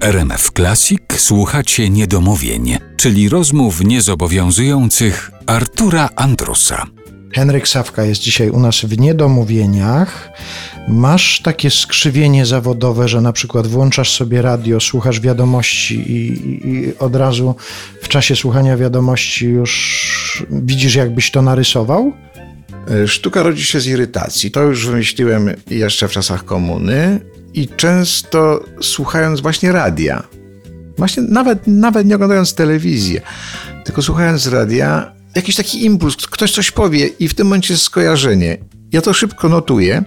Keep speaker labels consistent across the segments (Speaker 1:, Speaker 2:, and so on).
Speaker 1: RMF Classic słuchacie niedomówień, czyli rozmów niezobowiązujących Artura Andrusa.
Speaker 2: Henryk Sawka jest dzisiaj u nas w niedomówieniach. Masz takie skrzywienie zawodowe, że na przykład włączasz sobie radio, słuchasz wiadomości i, i, od razu w czasie słuchania wiadomości już widzisz, jakbyś to narysował?
Speaker 3: Sztuka rodzi się z irytacji. To już wymyśliłem jeszcze w czasach komuny i często słuchając właśnie radia, właśnie nawet, nawet nie oglądając telewizji, tylko słuchając radia, jakiś taki impuls, ktoś coś powie i w tym momencie jest skojarzenie. Ja to szybko notuję.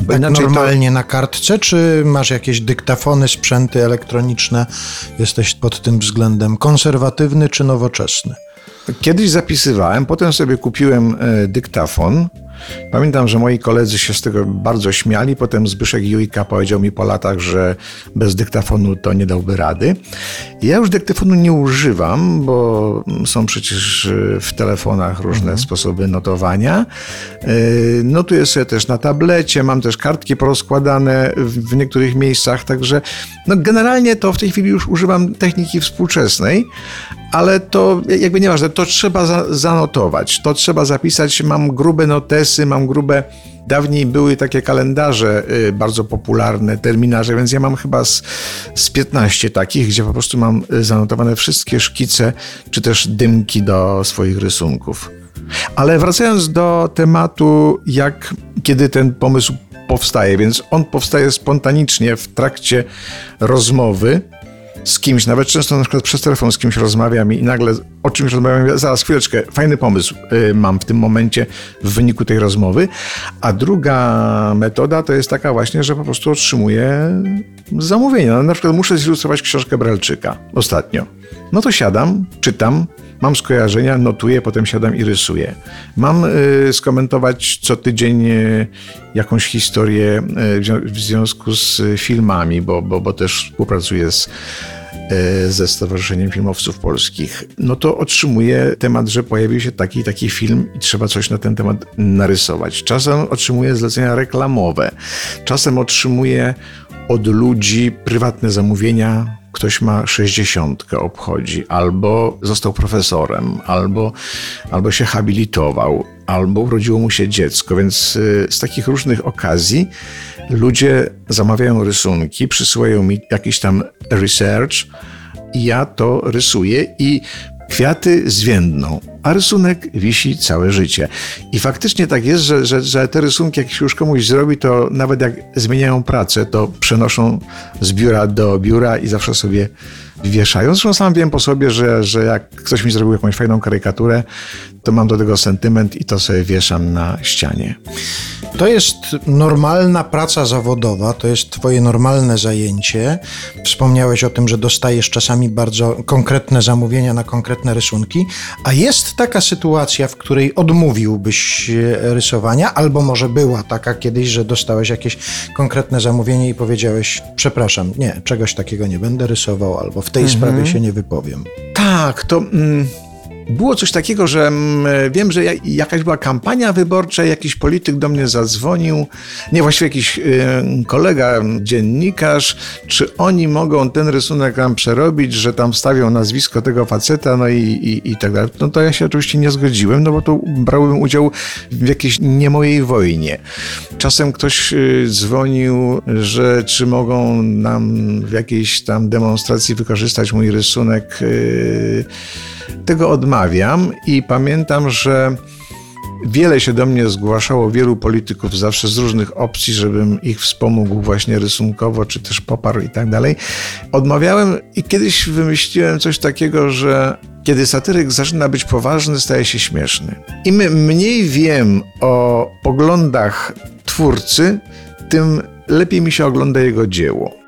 Speaker 2: Bo normalnie to... na kartce, czy masz jakieś dyktafony, sprzęty elektroniczne? Jesteś pod tym względem konserwatywny czy nowoczesny?
Speaker 3: Kiedyś zapisywałem, potem sobie kupiłem e, dyktafon Pamiętam, że moi koledzy się z tego bardzo śmiali. Potem Zbyszek Jujka powiedział mi po latach, że bez dyktafonu to nie dałby rady. Ja już dyktafonu nie używam, bo są przecież e, w telefonach różne mhm. sposoby notowania. E, notuję sobie też na tablecie, mam też kartki porozkładane w niektórych miejscach, także no generalnie to w tej chwili już używam techniki współczesnej, ale to jakby nieważne, to trzeba za, zanotować, to trzeba zapisać. Mam grube notesy, mam grube. Dawniej były takie kalendarze y, bardzo popularne, terminarze, więc ja mam chyba z, z 15 takich, gdzie po prostu mam y, zanotowane wszystkie szkice, czy też dymki do swoich rysunków. Ale wracając do tematu, jak kiedy ten pomysł powstaje, więc on powstaje spontanicznie w trakcie rozmowy z kimś, nawet często na przykład przez telefon z kimś rozmawiam i nagle o czymś rozmawiam, zaraz chwileczkę, fajny pomysł y, mam w tym momencie w wyniku tej rozmowy. A druga metoda to jest taka właśnie, że po prostu otrzymuję zamówienia. No, na przykład muszę zilustrować książkę Bralczyka ostatnio. No to siadam, czytam, mam skojarzenia, notuję, potem siadam i rysuję. Mam y, skomentować co tydzień y, jakąś historię y, w związku z filmami, bo, bo, bo też współpracuję z ze Stowarzyszeniem Filmowców Polskich, no to otrzymuję temat, że pojawił się taki taki film i trzeba coś na ten temat narysować. Czasem otrzymuję zlecenia reklamowe, czasem otrzymuję od ludzi prywatne zamówienia ktoś ma sześćdziesiątkę, obchodzi, albo został profesorem, albo, albo się habilitował, albo urodziło mu się dziecko. Więc y, z takich różnych okazji ludzie zamawiają rysunki, przysyłają mi jakiś tam research, i ja to rysuję i Kwiaty zwiędną, a rysunek wisi całe życie. I faktycznie tak jest, że, że, że te rysunki, jak się już komuś zrobi, to nawet jak zmieniają pracę, to przenoszą z biura do biura i zawsze sobie wieszają. Zresztą sam wiem po sobie, że, że jak ktoś mi zrobił jakąś fajną karykaturę, to mam do tego sentyment i to sobie wieszam na ścianie.
Speaker 2: To jest normalna praca zawodowa, to jest Twoje normalne zajęcie. Wspomniałeś o tym, że dostajesz czasami bardzo konkretne zamówienia na konkretne rysunki, a jest taka sytuacja, w której odmówiłbyś rysowania, albo może była taka kiedyś, że dostałeś jakieś konkretne zamówienie i powiedziałeś: Przepraszam, nie, czegoś takiego nie będę rysował, albo w tej mhm. sprawie się nie wypowiem.
Speaker 3: Tak, to. Mm było coś takiego, że mm, wiem, że jakaś była kampania wyborcza, jakiś polityk do mnie zadzwonił, nie właściwie jakiś y, kolega, dziennikarz, czy oni mogą ten rysunek tam przerobić, że tam wstawią nazwisko tego faceta, no i, i, i tak dalej. No to ja się oczywiście nie zgodziłem, no bo tu brałbym udział w jakiejś nie mojej wojnie. Czasem ktoś y, dzwonił, że czy mogą nam w jakiejś tam demonstracji wykorzystać mój rysunek. Yy, tego odmawiam i pamiętam, że wiele się do mnie zgłaszało, wielu polityków zawsze z różnych opcji, żebym ich wspomógł właśnie rysunkowo, czy też poparł i tak dalej. Odmawiałem i kiedyś wymyśliłem coś takiego, że kiedy satyryk zaczyna być poważny, staje się śmieszny. Im mniej wiem o poglądach twórcy, tym lepiej mi się ogląda jego dzieło.